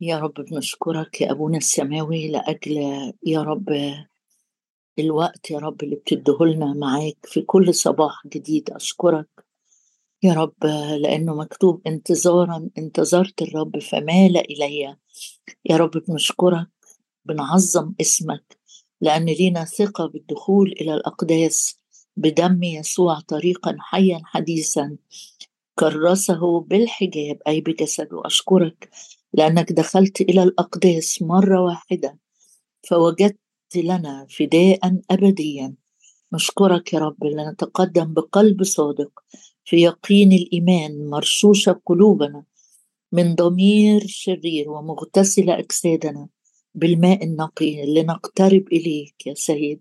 يا رب بنشكرك يا أبونا السماوي لأجل يا رب الوقت يا رب اللي بتديهولنا معاك في كل صباح جديد. أشكرك يا رب لأنه مكتوب انتظارا انتظرت الرب فمال إلي. يا رب بنشكرك بنعظم اسمك لأن لينا ثقة بالدخول إلى الأقداس بدم يسوع طريقا حيا حديثا كرسه بالحجاب أي بجسده. أشكرك لأنك دخلت إلى الأقداس مرة واحدة فوجدت لنا فداء أبديا. نشكرك يا رب لنتقدم بقلب صادق في يقين الإيمان مرشوشة قلوبنا من ضمير شرير ومغتسل أجسادنا بالماء النقي لنقترب إليك يا سيد.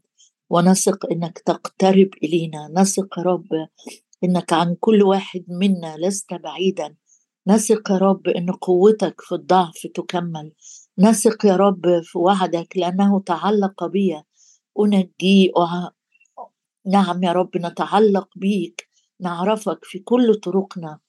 ونثق إنك تقترب إلينا. نثق يا رب إنك عن كل واحد منا لست بعيدا. نثق يا رب إن قوتك في الضعف تكمل. نثق يا رب في وعدك لأنه تعلق بي. أنجيه نعم يا رب نتعلق بيك. نعرفك في كل طرقنا.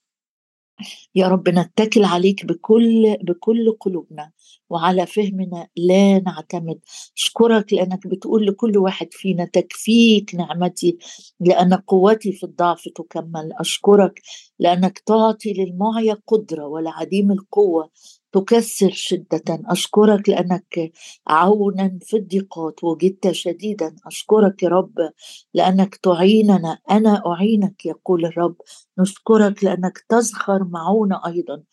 يا رب نتكل عليك بكل بكل قلوبنا وعلى فهمنا لا نعتمد. أشكرك لأنك بتقول لكل واحد فينا تكفيك نعمتي لأن قوتي في الضعف تكمل. أشكرك لأنك تعطي للمعيا قدرة ولعديم القوة تكسر شدة. أشكرك لأنك عونا في الضيقات وجدت شديدا. أشكرك يا رب لأنك تعيننا. أنا أعينك يقول الرب. نشكرك لأنك تزخر معونا أيضا.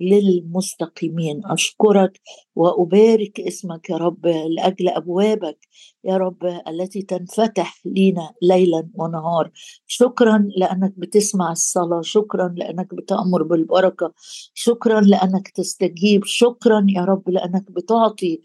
للمستقيمين. أشكرك وأبارك اسمك يا رب لأجل أبوابك يا رب التي تنفتح لينا ليلا ونهار. شكرا لأنك بتسمع الصلاة شكرا لأنك بتأمر بالبركة شكرا لأنك تستجيب شكرا يا رب لأنك بتعطي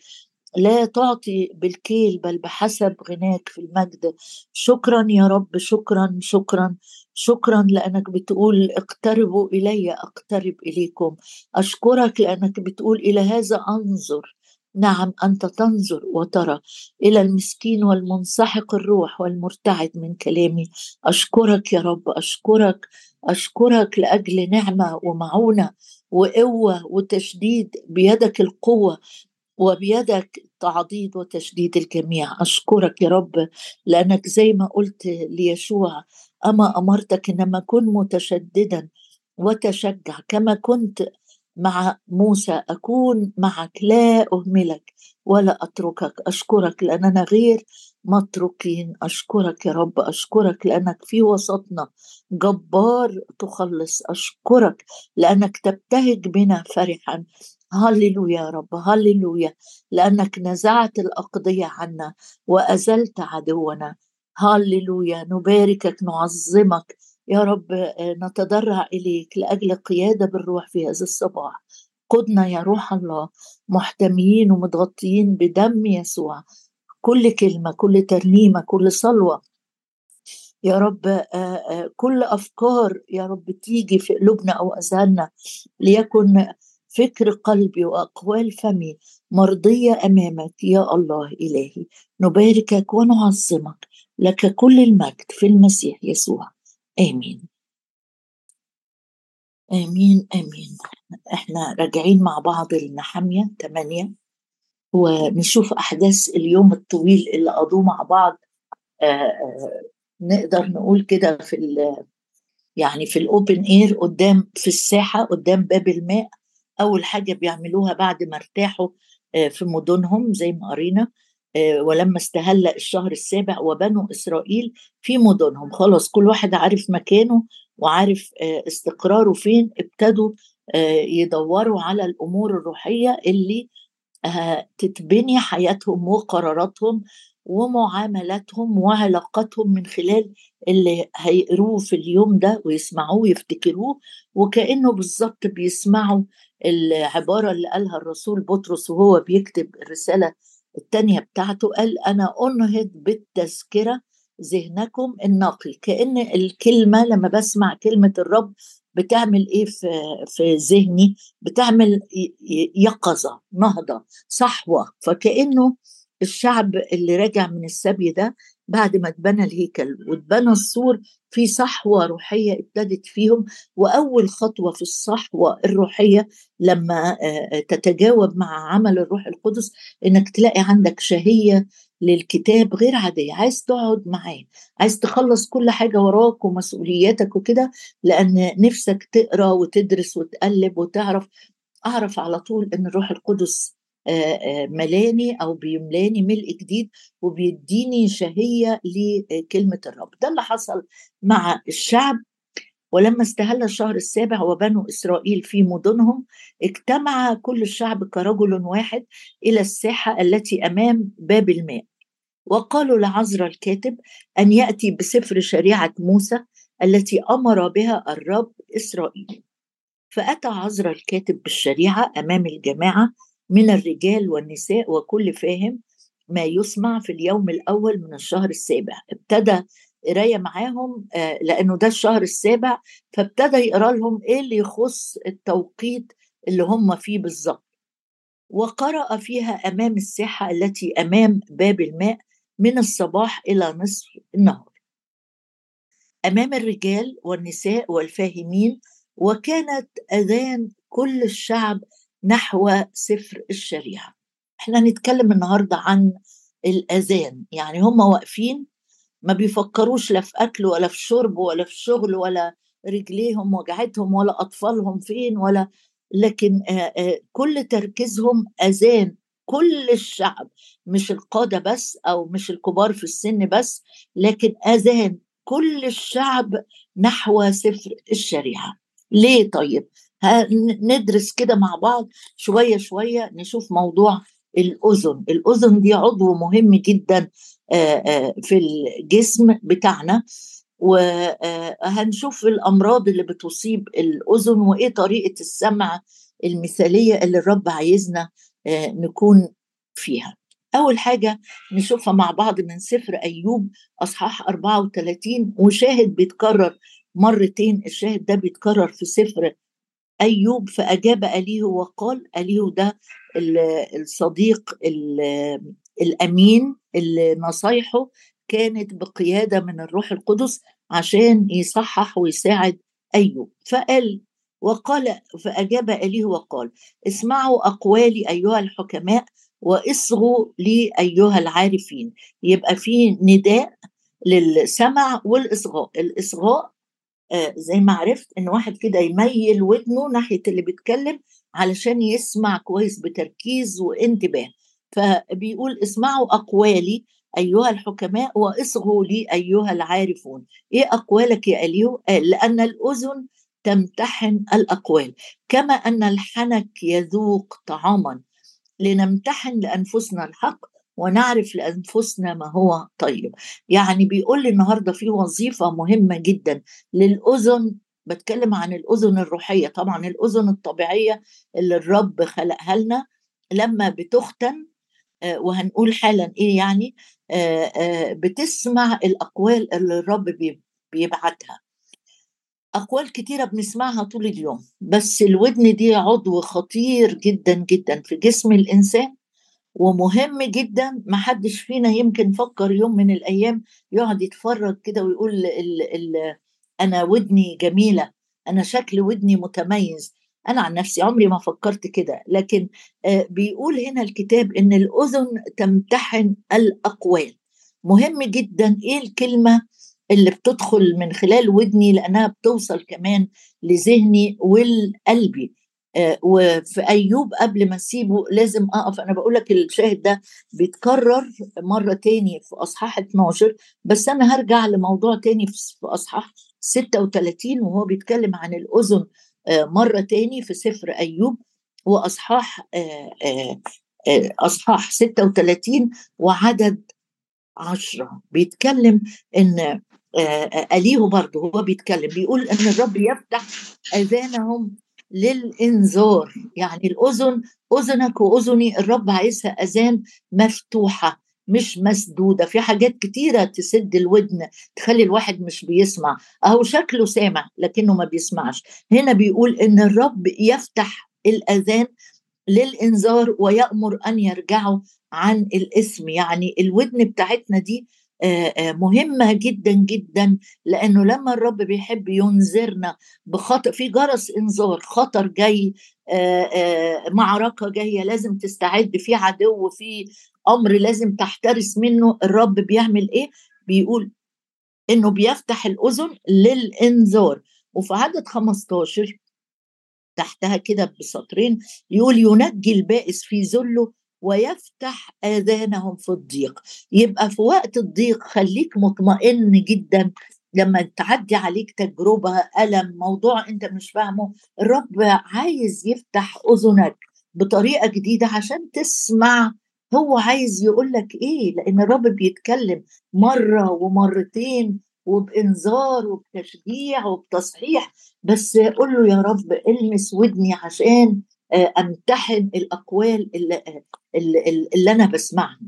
لا تعطي بالكيل بل بحسب غناك في المجد. شكرا يا رب شكرا شكرا شكرا لأنك بتقول اقتربوا إلي أقترب إليكم. أشكرك لأنك بتقول إلى هذا أنظر. نعم أنت تنظر وترى. إلى المسكين والمنسحق الروح والمرتعد من كلامي. أشكرك يا رب أشكرك أشكرك لأجل نعمة ومعونة وقوة وتشديد بيدك القوة وبيدك تعضيد وتشديد الجميع. أشكرك يا رب لأنك زي ما قلت ليشوع أما أمرتك إنما كن متشددا وتشجع كما كنت مع موسى أكون معك لا أهملك ولا أتركك. أشكرك لأننا غير متروكين أشكرك يا رب أشكرك لأنك في وسطنا جبار تخلص. أشكرك لأنك تبتهج بنا فرحا. هللويا يا رب هللويا. لأنك نزعت الأقضية عنا وأزلت عدونا. هللويا نباركك نعظمك. يا رب آه، نتضرع إليك لأجل قيادة بالروح في هذا الصباح. قدنا يا روح الله محتميين ومتغطيين بدم يسوع. كل كلمة كل ترنيمة كل صلوة. يا رب آه، آه، كل أفكار يا رب تيجي في قلوبنا أو أذهاننا ليكن فكر قلبي وأقوال فمي مرضية أمامك يا الله إلهي. نباركك ونعظمك. لك كل المجد في المسيح يسوع. آمين. آمين آمين. إحنا راجعين مع بعض النحمية 8 ونشوف أحداث اليوم الطويل اللي قضوه مع بعض. آآ آه، آآ آه، نقدر نقول كده في يعني في الاوبن اير قدام في الساحة قدام باب الماء. أول حاجة بيعملوها بعد ما ارتاحوا آه، في مدنهم زي ما قرينا. ولما استهل الشهر السابع وبنو إسرائيل في مدنهم. خلاص كل واحد عارف مكانه وعارف آه، استقراره فين. ابتدوا يدوروا على الأمور الروحية اللي تتبني حياتهم وقراراتهم ومعاملاتهم وعلاقاتهم من خلال اللي هيقروه في اليوم ده ويسمعوه ويفتكروه. وكأنه بالظبط بيسمعوا العبارة اللي قالها الرسول بطرس وهو بيكتب الرسالة الثانية بتاعته قال أنا أنهض بالتذكرة ذهنكم النقي كأن الكلمة لما بسمع كلمة الرب بتعمل إيه في في ذهني؟ بتعمل يقظة نهضة صحوة. فكأنه الشعب اللي راجع من السبي ده بعد ما اتبنى الهيكل واتبنى السور في صحوة روحية ابتدت فيهم وأول خطوة في الصحوة الروحية لما تتجاوب مع عمل الروح القدس إنك تلاقي عندك شهية للكتاب غير عادية. عايز تقعد معاه عايز تخلص كل حاجة وراك ومسؤولياتك وكده لأن نفسك تقرأ وتدرس وتقلب وتعرف. أعرف على طول إن الروح القدس ملاني أو بيملاني ملء جديد وبيديني شهية لكلمة الرب. ده اللي حصل مع الشعب. ولما استهل الشهر السابع وبنو إسرائيل في مدنهم اجتمع كل الشعب كرجل واحد إلى الساحة التي أمام باب الماء. وقالوا لعزرا الكاتب أن يأتي بسفر شريعة موسى التي أمر بها الرب إسرائيل. فأتى عزرا الكاتب بالشريعة أمام الجماعة من الرجال والنساء وكل فاهم ما يسمع في اليوم الأول من الشهر السابع. ابتدى قراية معاهم آه، لأنه ده الشهر السابع فابتدى يقرأ لهم إيه اللي يخص التوقيت اللي هم فيه بالظبط. وقرأ فيها أمام الساحة التي أمام باب الماء من الصباح إلى نصف النهار. أمام الرجال والنساء والفاهمين وكانت أذان كل الشعب نحو سفر الشريعة. إحنا نتكلم النهارده عن الأذان يعني هم واقفين ما بيفكروش لا في أكل ولا في شرب ولا في شغل ولا رجليهم وجعتهم ولا أطفالهم فين ولا لكن كل تركيزهم أذان. كل الشعب مش القادة بس أو مش الكبار في السن بس لكن أذان. كل الشعب نحو سفر الشريعة. ليه طيب؟ ندرس كده مع بعض شوية شوية نشوف موضوع الأذن. الأذن دي عضو مهم جدا في الجسم بتاعنا. وهنشوف الأمراض اللي بتصيب الأذن وإيه طريقة السمع المثالية اللي الرب عايزنا نكون فيها. أول حاجة نشوفها مع بعض من سفر أيوب أصحاح 34 وشاهد بيتكرر مرتين الشاهد ده بيتكرر في سفر أيوب فأجاب أليه وقال أليه ده الصديق الأمين اللي نصايحه كانت بقيادة من الروح القدس عشان يصحح ويساعد أيوب فقال وقال فأجاب أليه وقال اسمعوا أقوالي أيها الحكماء وإصغوا لي أيها العارفين. يبقى في نداء للسمع والإصغاء. الإصغاء زي ما عرفت إن واحد كده يميل ودنه ناحية اللي بيتكلم علشان يسمع كويس بتركيز وانتباه. فبيقول اسمعوا أقوالي أيها الحكماء وإصغوا لي أيها العارفون. إيه أقوالك يا إليو؟ قال لأن الأذن تمتحن الأقوال. كما أن الحنك يذوق طعاما. لنمتحن لأنفسنا الحق ونعرف لأنفسنا ما هو. طيب يعني بيقول لي النهارده في وظيفة مهمة جدا للأذن بتكلم عن الأذن الروحية. طبعا الأذن الطبيعية اللي الرب خلقها لنا لما بتختن آه، وهنقول حالا إيه يعني آه، آه، بتسمع الأقوال اللي الرب بيبعتها. أقوال كتيرة بنسمعها طول اليوم بس الودن دي عضو خطير جدا جدا في جسم الإنسان. ومهم جدا ما حدش فينا يمكن فكر يوم من الأيام يقعد يتفرج كده ويقول ال ال أنا ودني جميلة أنا شكل ودني متميز. أنا عن نفسي عمري ما فكرت كده. لكن بيقول هنا الكتاب إن الأذن تمتحن الأقوال. مهم جدا إيه الكلمة اللي بتدخل من خلال ودني لأنها بتوصل كمان لذهني والقلبي. آه، وفي أيوب قبل ما أسيبه لازم أقف. أنا بقول لك الشاهد ده بيتكرر مرة تاني في أصحاح 12 بس أنا هرجع لموضوع تاني في أصحاح 36 وهو بيتكلم عن الأذن آه، مرة تاني في سفر أيوب وأصحاح آه، أصحاح 36 وعدد عشرة. بيتكلم إن أليه برضه هو بيتكلم بيقول إن الرب يفتح أذانهم للإنذار. يعني الأذن أذنك وأذني الرب عايزها أذان مفتوحة مش مسدودة. في حاجات كتيرة تسد الودن تخلي الواحد مش بيسمع. أهو شكله سامع لكنه ما بيسمعش. هنا بيقول إن الرب يفتح الأذان للإنذار ويأمر أن يرجعوا عن الإسم. يعني الودن بتاعتنا دي مهمة جدا جدا لأنه لما الرب بيحب ينذرنا بخطر في جرس إنذار خطر جاي معركة جاية لازم تستعد في عدو في أمر لازم تحترس منه الرب بيعمل إيه؟ بيقول إنه بيفتح الأذن للإنذار وفي عدد 15 تحتها كده بسطرين يقول ينجي البائس في ذله ويفتح آذانهم في الضيق. يبقى في وقت الضيق خليك مطمئن جدا لما تعدي عليك تجربة ألم موضوع أنت مش فاهمه. الرب عايز يفتح أذنك بطريقة جديدة عشان تسمع هو عايز يقول لك إيه. لأن الرب بيتكلم مرة ومرتين وبإنذار وبتشجيع وبتصحيح. بس قول له يا رب إلمس ودني عشان أمتحن الأقوال اللي, اللي, اللي أنا بسمعها.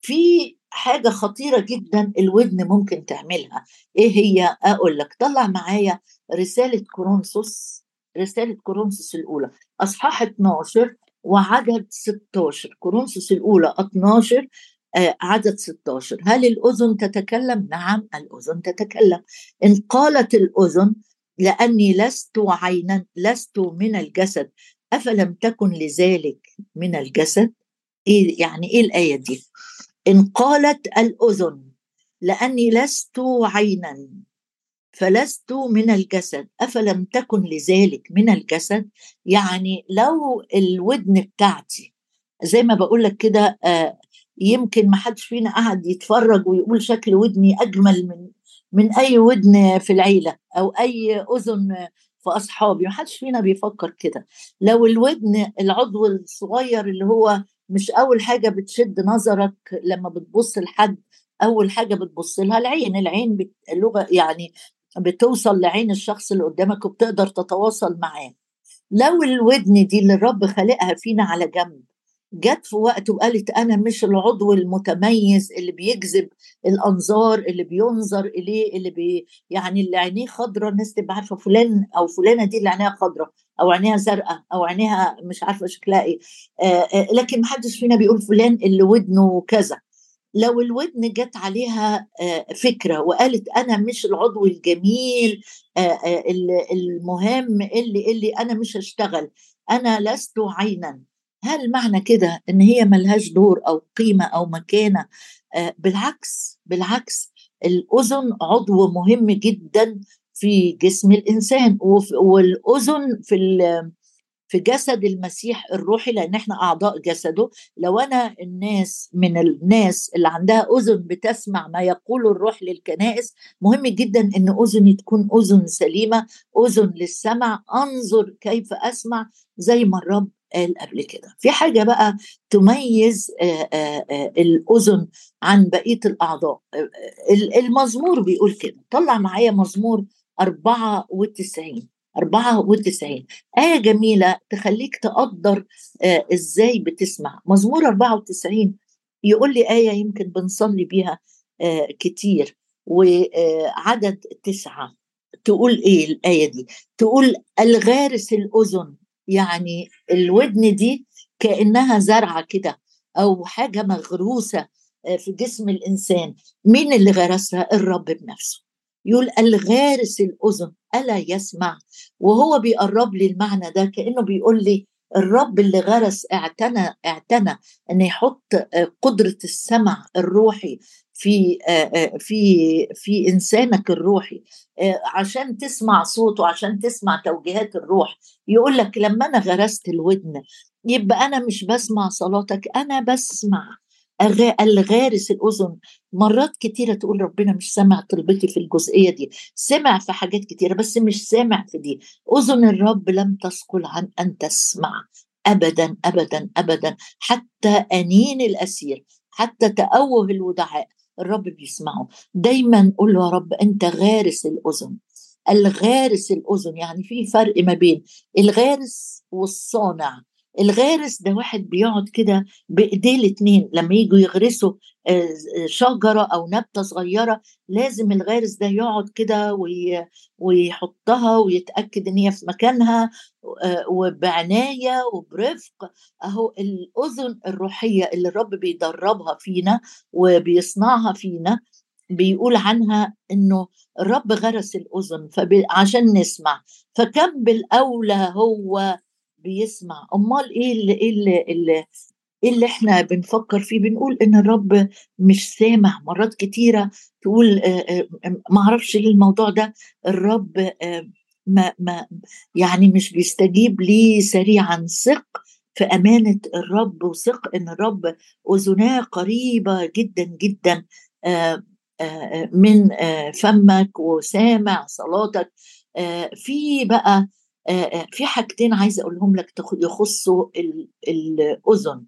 في حاجة خطيرة جدا الودن ممكن تعملها. إيه هي؟ أقول لك طلع معايا رسالة كورنثوس رسالة كورنثوس الأولى. أصحاح 12 وعدد 16 كورنثوس الأولى 12 آه، عدد 16 هل الأذن تتكلم؟ نعم الأذن تتكلم. إن قالت الأذن لأني لست عينا لست من الجسد. أفلم تكن لذلك من الجسد؟ إيه يعني إيه الآية دي؟ إن قالت الأذن لأني لست عينا فلست من الجسد. أفلم تكن لذلك من الجسد؟ يعني لو الودن بتاعتي زي ما بقول لك كده آه يمكن ما حدش فينا قعد يتفرج ويقول شكل ودني أجمل من من أي ودن في العيلة أو أي أذن في أصحابي ما حدش فينا بيفكر كده. لو الودن العضو الصغير اللي هو مش أول حاجة بتشد نظرك لما بتبص لحد أول حاجة بتبص لها العين. العين اللغة يعني بتوصل لعين الشخص اللي قدامك وبتقدر تتواصل معاه. لو الودن دي اللي الرب خالقها فينا على جنب جت في وقت وقالت أنا مش العضو المتميز اللي بيجذب الأنظار اللي بينظر إليه اللي بي يعني اللي عينيه خضراء الناس تبقى عارفة فلان أو فلانة دي اللي عينيها خضراء أو عينيها زرقاء أو عينيها مش عارفة شكلها إيه. لكن ما حدش فينا بيقول فلان اللي ودنه كذا. لو الودن جت عليها فكرة وقالت أنا مش العضو الجميل المهم اللي اللي أنا مش هشتغل أنا لست عينا. هل معنى كده إن هي ملهاش دور أو قيمة أو مكانة؟ آه بالعكس بالعكس الأذن عضو مهم جدا في جسم الإنسان والأذن في في جسد المسيح الروحي لأن إحنا أعضاء جسده. لو أنا الناس من الناس اللي عندها أذن بتسمع ما يقوله الروح للكنائس مهم جدا إن أذني تكون أذن سليمة أذن للسمع. أنظر كيف أسمع زي ما الرب قال قبل كده. في حاجة بقى تميز الأذن عن بقية الأعضاء. المزمور بيقول كده. طلع معايا مزمور 94 94 آية جميلة تخليك تقدر إزاي بتسمع. مزمور 94 يقول لي آية يمكن بنصلي بيها كتير. وعدد تسعة. تقول إيه الآية دي؟ تقول الغارس الأذن. يعني الودن دي كأنها زرعة كده أو حاجة مغروسة آه، في جسم الإنسان. مين اللي غرسها؟ الرب بنفسه. يقول الغارس الأذن ألا يسمع؟ وهو بيقرب لي المعنى ده كأنه بيقول لي الرب اللي غرس اعتنى اعتنى إن يحط آه، قدرة السمع الروحي في في في إنسانك الروحي عشان تسمع صوته عشان تسمع توجيهات الروح. يقول لك لما أنا غرست الودن يبقى أنا مش بسمع صلاتك أنا بسمع الغارس الأذن. مرات كتيرة تقول ربنا مش سامع طلبتي في الجزئية دي. سمع في حاجات كتيرة بس مش سامع في دي. أذن الرب لم تثقل عن أن تسمع. أبدا أبدا أبدا. حتى أنين الأسير حتى تأوه الودعاء الرب بيسمعه. دايما قول له يا رب أنت غارس الأذن. الغارس الأذن يعني في فرق ما بين الغارس والصانع. الغارس ده واحد بيقعد كده بإيديه الاثنين لما يجوا يغرسوا آه، شجرة أو نبتة صغيرة لازم الغارس ده يقعد كده ويحطها ويتأكد إن هي في مكانها آه، وبعناية وبرفق. أهو الأذن الروحية اللي الرب بيدربها فينا وبيصنعها فينا بيقول عنها إنه الرب غرس الأذن عشان نسمع. فكم بالأولى هو بيسمع. أمال إيه اللي إيه اللي, اللي إيه اللي إحنا بنفكر فيه؟ بنقول إن الرب مش سامع. مرات كتيرة تقول ما أعرفش ليه الموضوع ده. الرب ما ما يعني مش بيستجيب لي سريعا. ثق في أمانة الرب وثق إن الرب أذناه قريبة جدا جدا من فمك وسامع صلاتك. في بقى في حاجتين عايزة أقولهم لك يخصوا الأذن.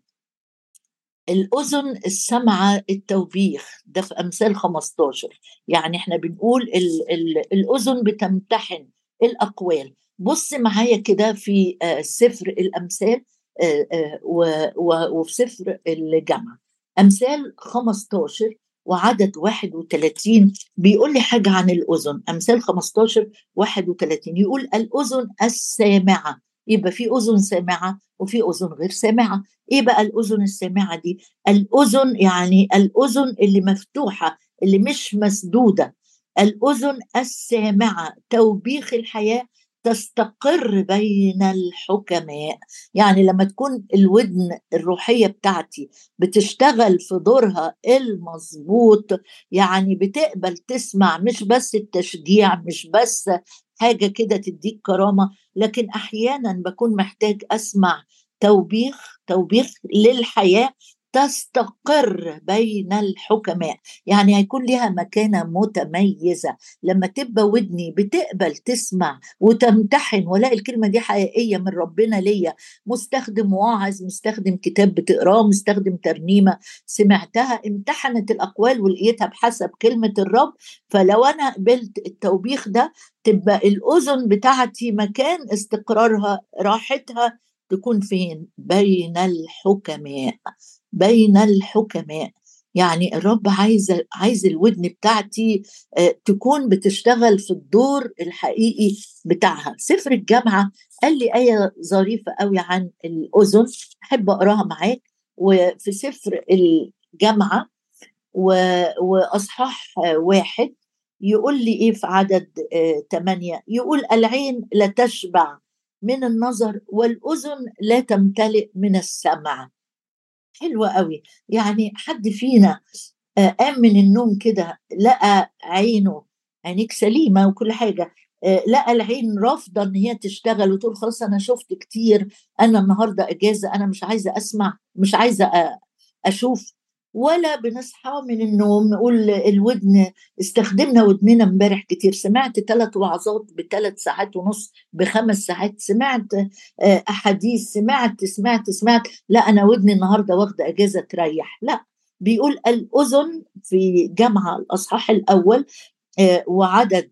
الأذن السمعة التوبيخ ده في أمثال 15 يعني إحنا بنقول ال ال الأذن بتمتحن الأقوال. بص معايا كده في سفر الأمثال وفي سفر الجامعة. أمثال 15 وعدد 31 بيقول لي حاجة عن الأذن أمثال 15 31 يقول الأذن السامعة. يبقى في أذن سامعة وفي أذن غير سامعة. إيه بقى الأذن السامعة دي؟ الأذن يعني الأذن اللي مفتوحة اللي مش مسدودة. الأذن السامعة توبيخ الحياة تستقر بين الحكماء. يعني لما تكون الودن الروحية بتاعتي بتشتغل في دورها المظبوط يعني بتقبل تسمع مش بس التشجيع مش بس حاجة كده تديك كرامة لكن أحيانا بكون محتاج أسمع توبيخ توبيخ للحياة تستقر بين الحكماء. يعني هيكون لها مكانة متميزة. لما تبقى ودني بتقبل تسمع وتمتحن ولاقي الكلمة دي حقيقية من ربنا ليا مستخدم واعظ مستخدم كتاب بتقراه مستخدم ترنيمة سمعتها امتحنت الأقوال ولقيتها بحسب كلمة الرب فلو أنا قبلت التوبيخ ده تبقى الأذن بتاعتي مكان استقرارها راحتها تكون فين؟ بين الحكماء. بين الحكماء. يعني الرب عايز عايز الودن بتاعتي آه، تكون بتشتغل في الدور الحقيقي بتاعها. سفر الجامعة قال لي آية ظريفة قوي عن الأذن أحب أقراها معاك. وفي سفر الجامعة وأصحاح واحد يقول لي إيه في عدد ثمانية آه، يقول العين لا تشبع من النظر والأذن لا تمتلئ من السمع. حلوة قوي يعني حد فينا آه، قام من النوم كده لقى عينه عينيك سليمة وكل حاجة آه، لقى العين رافضة إن هي تشتغل وتقول خلاص أنا شفت كتير أنا النهارده إجازة أنا مش عايزة أسمع مش عايزة أشوف ولا بنصحى من النوم نقول الودن استخدمنا ودننا امبارح كتير. سمعت ثلاث وعظات بثلاث ساعات ونص بخمس ساعات. سمعت آه، أحاديث. سمعت سمعت سمعت. لا أنا ودني النهارده واخدة أجازة تريح. لا بيقول الأذن في جامعة الأصحاح الأول آه، وعدد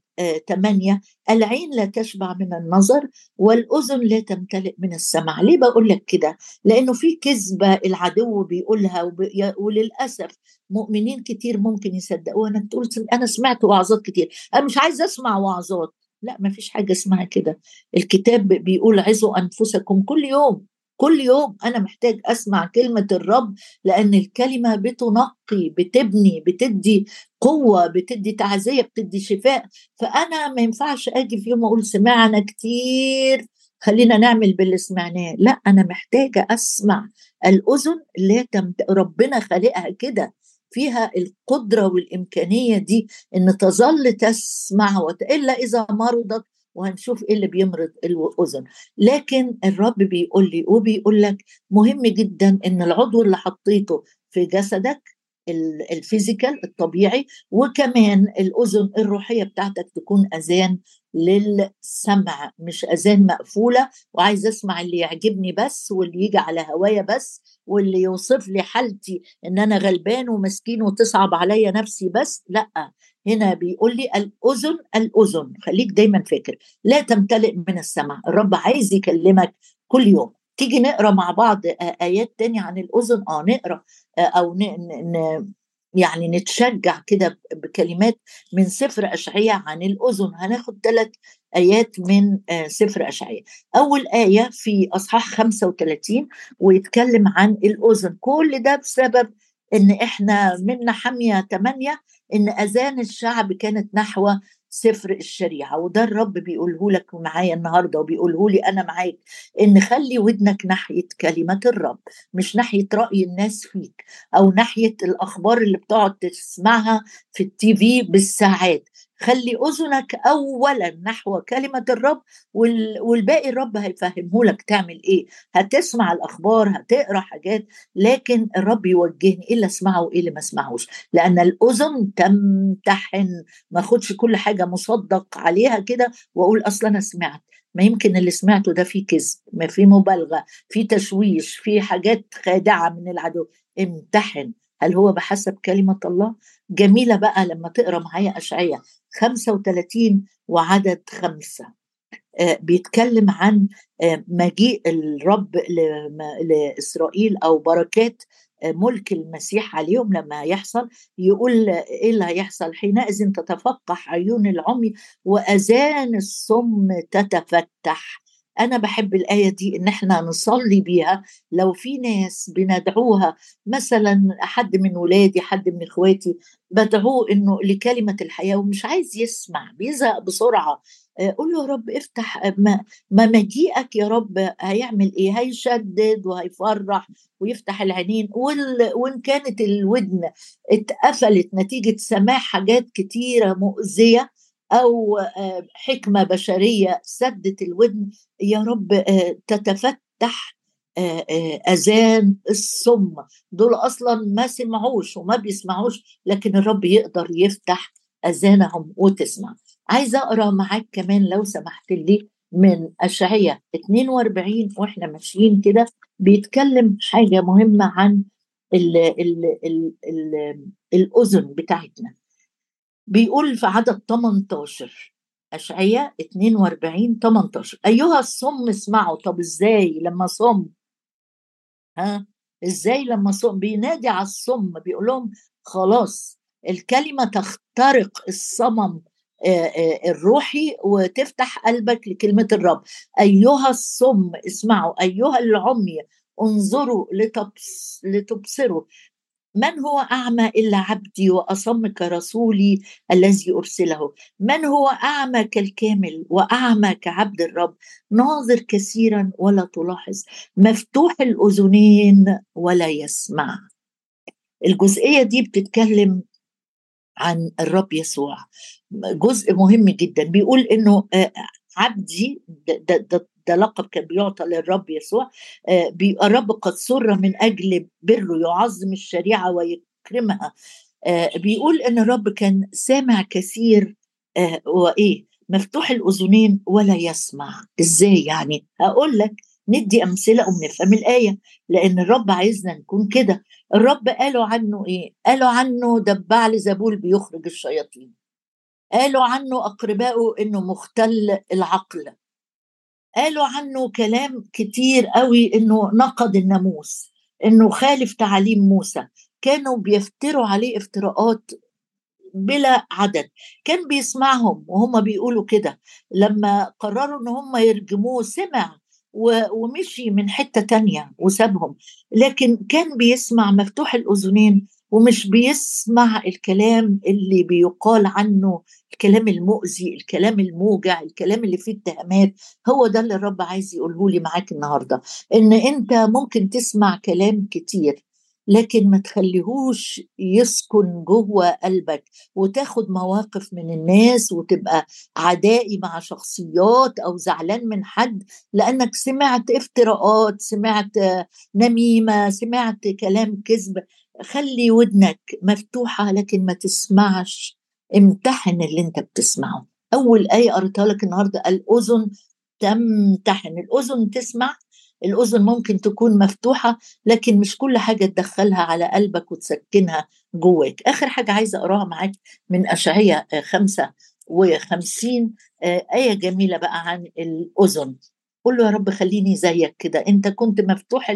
ثمانية العين لا تشبع من النظر والأذن لا تمتلئ من السمع. ليه بقول لك كده؟ لأنه في كذبة العدو بيقولها وللأسف مؤمنين كتير ممكن يصدقوها. انك تقول أنا سمعت وعظات كتير. أنا مش عايز أسمع وعظات. لا ما فيش حاجة اسمها كده. الكتاب بيقول عزوا أنفسكم كل يوم. كل يوم أنا محتاج أسمع كلمة الرب لأن الكلمة بتنقي بتبني بتدي قوة بتدي تعزية بتدي شفاء. فأنا ما ينفعش آجي في يوم أقول سمعنا كتير خلينا نعمل باللي سمعناه. لا أنا محتاجة أسمع الأذن لا تمت... ربنا خالقها كده. فيها القدرة والإمكانية دي إن تظل تسمع إلا إذا مرضت وهنشوف إيه اللي بيمرض الأذن. لكن الرب بيقول لي وبيقول لك مهم جدا إن العضو اللي حطيته في جسدك الفيزيكال الطبيعي وكمان الأذن الروحية بتاعتك تكون أذان للسمع مش أذان مقفولة وعايز أسمع اللي يعجبني بس واللي يجي على هوايا بس واللي يوصف لي حالتي إن أنا غلبان ومسكين وتصعب عليا نفسي بس لأ هنا بيقول لي الأذن الأذن خليك دايما فاكر لا تمتلئ من السمع الرب عايز يكلمك كل يوم. تيجي نقرأ مع بعض آيات تانية عن الأذن؟ آه نقرأ أو ن... ن... يعني نتشجع كده بكلمات من سفر أشعية عن الأذن. هناخد ثلاث آيات من سفر أشعية. أول آية في أصحاح 35 ويتكلم عن الأذن. كل ده بسبب إن إحنا منا حاميه ثمانيه إن أذان الشعب كانت نحو سفر الشريعة وده الرب بيقوله لك معايا النهارده وبيقوله لي أنا معاك إن خلي ودنك ناحية كلمه الرب مش ناحية رأي الناس فيك أو ناحية الأخبار اللي بتقعد تسمعها في التي في بالساعات. خلي أذنك اولا نحو كلمة الرب والباقي الرب هيفهمه لك تعمل إيه. هتسمع الأخبار هتقرأ حاجات لكن الرب يوجهني إيه اللي أسمعه وإيه اللي ما اسمعوش لأن الأذن تمتحن. ما أخدش كل حاجة مصدق عليها كده وأقول أصلا أنا سمعت. ما يمكن اللي سمعته ده فيه كذب ما فيه مبالغة فيه تشويش فيه حاجات خادعة من العدو. امتحن. هل هو بحسب كلمة الله؟ جميلة بقى لما تقرأ معايا أشعية. 35 وعدد خمسة. آه بيتكلم عن آه مجيء الرب لإسرائيل أو بركات آه ملك المسيح عليهم لما يحصل. يقول إيه اللي هيحصل؟ حينئذ تتفقح عيون العمي وأذان الصم تتفتح. أنا بحب الآية دي إن إحنا نصلي بيها لو في ناس بندعوها مثلا حد من ولادي حد من إخواتي بدعوه إنه لكلمة الحياة ومش عايز يسمع بيزهق بسرعة. آه، قول له يا رب افتح ما, ما مجيئك يا رب هيعمل إيه؟ هيشدد وهيفرح ويفتح العينين وإن كانت الودن اتقفلت نتيجة سماع حاجات كتيرة مؤذية أو آه، حكمة بشرية سدت الودن يا رب آه، تتفتح آه، أذان الصم. دول أصلا ما سمعوش وما بيسمعوش لكن الرب يقدر يفتح أذانهم وتسمع. عايزه أقرأ معاك كمان لو سمحت لي من اشعياء 42 وإحنا ماشيين كده بيتكلم حاجة مهمة عن ال ال ال ال الأذن بتاعتنا. بيقول في عدد 18 أشعياء 42 18 أيها الصم اسمعوا طب إزاي لما صم؟ ها؟ إزاي لما صم؟ بينادي على الصم بيقول لهم خلاص الكلمة تخترق الصمم الروحي وتفتح قلبك لكلمة الرب. أيها الصم اسمعوا أيها العمي انظروا لتبصروا. من هو أعمى إلا عبدي وأصم كرسولي الذي أرسله؟ من هو أعمى كالكامل وأعمى كعبد الرب؟ ناظر كثيرا ولا تلاحظ. مفتوح الأذنين ولا يسمع. الجزئية دي بتتكلم عن الرب يسوع. جزء مهم جدا. بيقول إنه آه، عبدي ده, ده, ده لقب كان بيعطى للرب يسوع آه، الرب قد سر من أجل بره يعظم الشريعة ويكرمها. آه، بيقول إن الرب كان سامع كثير آه، وإيه مفتوح الأذنين ولا يسمع. إزاي يعني؟ هقول لك ندي أمثلة ونفهم الآية لأن الرب عايزنا نكون كده. الرب قالوا عنه إيه؟ قالوا عنه دبع لزبول بيخرج الشياطين. قالوا عنه اقربائه إنه مختل العقل. قالوا عنه كلام كتير قوي إنه نقض الناموس إنه خالف تعاليم موسى. كانوا بيفتروا عليه افتراءات بلا عدد. كان بيسمعهم وهم بيقولوا كده. لما قرروا إن هم يرجموه سمع ومشي من حتة تانية وسابهم. لكن كان بيسمع مفتوح الأذنين ومش بيسمع الكلام اللي بيقال عنه الكلام المؤذي الكلام الموجع الكلام اللي فيه اتهامات هو ده اللي الرب عايز يقوله لي معاك النهارده إن أنت ممكن تسمع كلام كتير لكن ما تخليهوش يسكن جوه قلبك وتاخد مواقف من الناس وتبقى عدائي مع شخصيات أو زعلان من حد لأنك سمعت افتراءات سمعت نميمة سمعت كلام كذب خلي ودنك مفتوحة لكن ما تسمعش امتحن اللي انت بتسمعه. أول آية قريتها لك النهارده الأذن تمتحن. الأذن تسمع الأذن ممكن تكون مفتوحة لكن مش كل حاجة تدخلها على قلبك وتسكنها جواك. آخر حاجة عايزة أقراها معاك من اشعياء خمسة وخمسين آه، آية جميلة بقى عن الأذن. قول له يا رب خليني زيك كده. أنت كنت مفتوح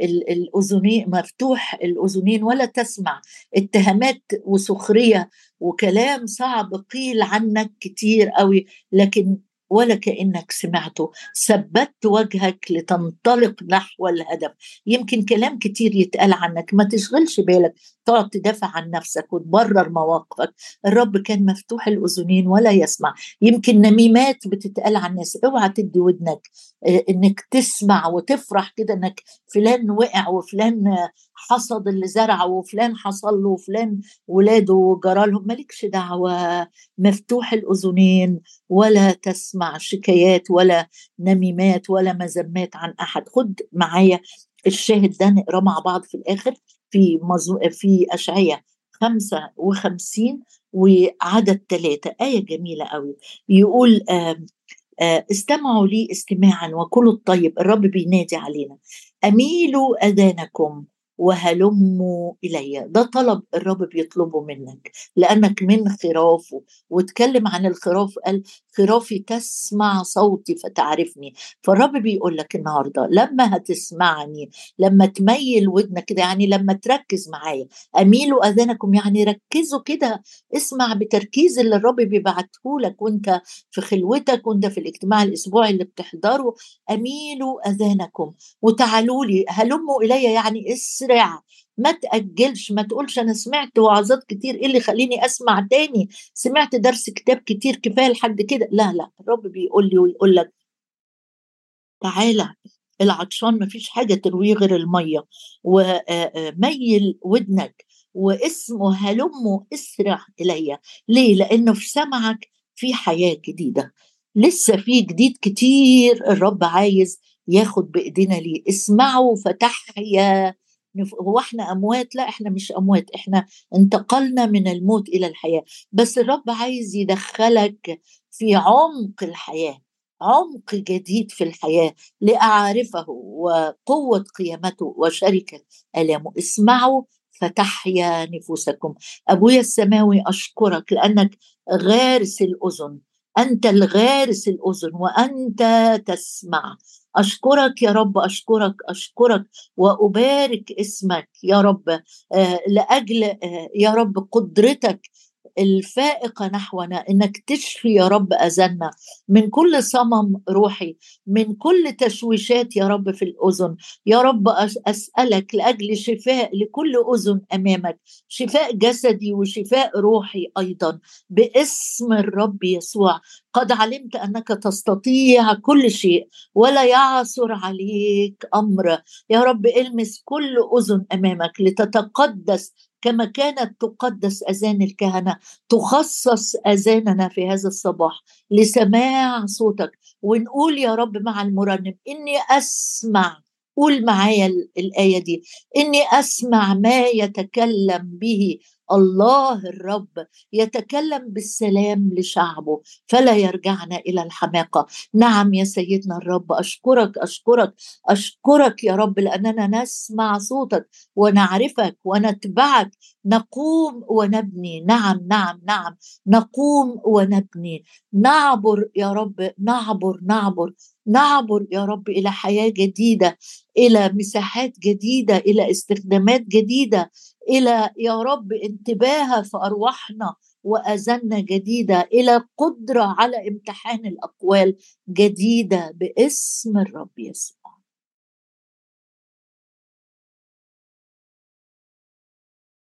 الاذنين مفتوح الأذنين ولا تسمع. اتهامات وسخرية وكلام صعب قيل عنك كتير قوي لكن ولا كأنك سمعته. ثبت وجهك لتنطلق نحو الهدف. يمكن كلام كتير يتقال عنك. ما تشغلش بالك. تقعد تدافع عن نفسك وتبرر مواقفك. الرب كان مفتوح الأذنين ولا يسمع. يمكن نميمات بتتقال عن الناس اوعى تدي ودنك. آه، انك تسمع وتفرح كده انك فلان وقع وفلان حصد اللي زرعه وفلان حصل له وفلان ولاده جرى لهم. مالكش دعوة. مفتوح الأذنين ولا تسمع. شكايات ولا نميمات ولا مذمات عن أحد. خد معايا الشاهد ده نقراه مع بعض في الآخر في مزو... في اشعياء 55 وعدد ثلاثة آية جميلة قوي يقول آه آه استمعوا لي استماعا وكلوا الطيب الرب بينادي علينا. أميلوا أذانكم. وهلموا إلي. ده طلب الرب بيطلبه منك لأنك من خرافه. واتكلم عن الخراف قال خرافي تسمع صوتي فتعرفني. فالرب بيقول لك النهارده لما هتسمعني لما تميل ودنك كده يعني لما تركز معايا أميلوا أذانكم يعني ركزوا كده. اسمع بتركيز اللي الرب بيبعته لك وأنت في خلوتك وأنت في الاجتماع الأسبوعي اللي بتحضره. أميلوا أذانكم. وتعالوا لي هلموا إلي يعني اسرع ما تأجلش ما تقولش أنا سمعت وعظات كتير إيه اللي يخليني أسمع تاني؟ سمعت درس كتاب كتير كفاية لحد كده. لا لا الرب بيقول لي ويقول لك تعالى العطشان ما فيش حاجة ترويه غير المية. وميل ودنك واسمه هلمه اسرع إلي. ليه؟ لأنه في سمعك في حياة جديدة. لسه في جديد كتير الرب عايز ياخد بإيدينا ليه. اسمعوا فتحيا. هو إحنا أموات؟ لا إحنا مش أموات إحنا انتقلنا من الموت إلى الحياة. بس الرب عايز يدخلك في عمق الحياة عمق جديد في الحياة لأعرفه وقوة قيامته وشركة آلامه. اسمعوا فتحيا نفوسكم. أبويا السماوي أشكرك لأنك غارس الأذن. أنت الغارس الأذن وأنت تسمع. أشكرك يا رب أشكرك أشكرك وأبارك اسمك يا رب آه، لأجل آه، يا رب قدرتك الفائقة نحونا إنك تشفي يا رب أذاننا. من كل صمم روحي من كل تشويشات يا رب في الأذن يا رب أسألك لأجل شفاء لكل أذن أمامك شفاء جسدي وشفاء روحي أيضا باسم الرب يسوع. قد علمت أنك تستطيع كل شيء ولا يعثر عليك أمر. يا رب إلمس كل أذن أمامك لتتقدس كما كانت تقدس أذان الكهنة. تخصص أذاننا في هذا الصباح لسماع صوتك. ونقول يا رب مع المرنم إني أسمع. قول معايا الآية دي. إني أسمع ما يتكلم به. الله الرب يتكلم بالسلام لشعبه فلا يرجعنا إلى الحماقة. نعم يا سيدنا الرب أشكرك أشكرك أشكرك يا رب لأننا نسمع صوتك ونعرفك ونتبعك. نقوم ونبني. نعم نعم نعم. نقوم ونبني. نعبر يا رب نعبر نعبر نعبر يا رب إلى حياة جديدة إلى مساحات جديدة إلى استخدامات جديدة. إلى يا رب انتباه في ارواحنا واذاننا جديدة إلى قدرة على امتحان الأقوال جديدة باسم الرب يسوع.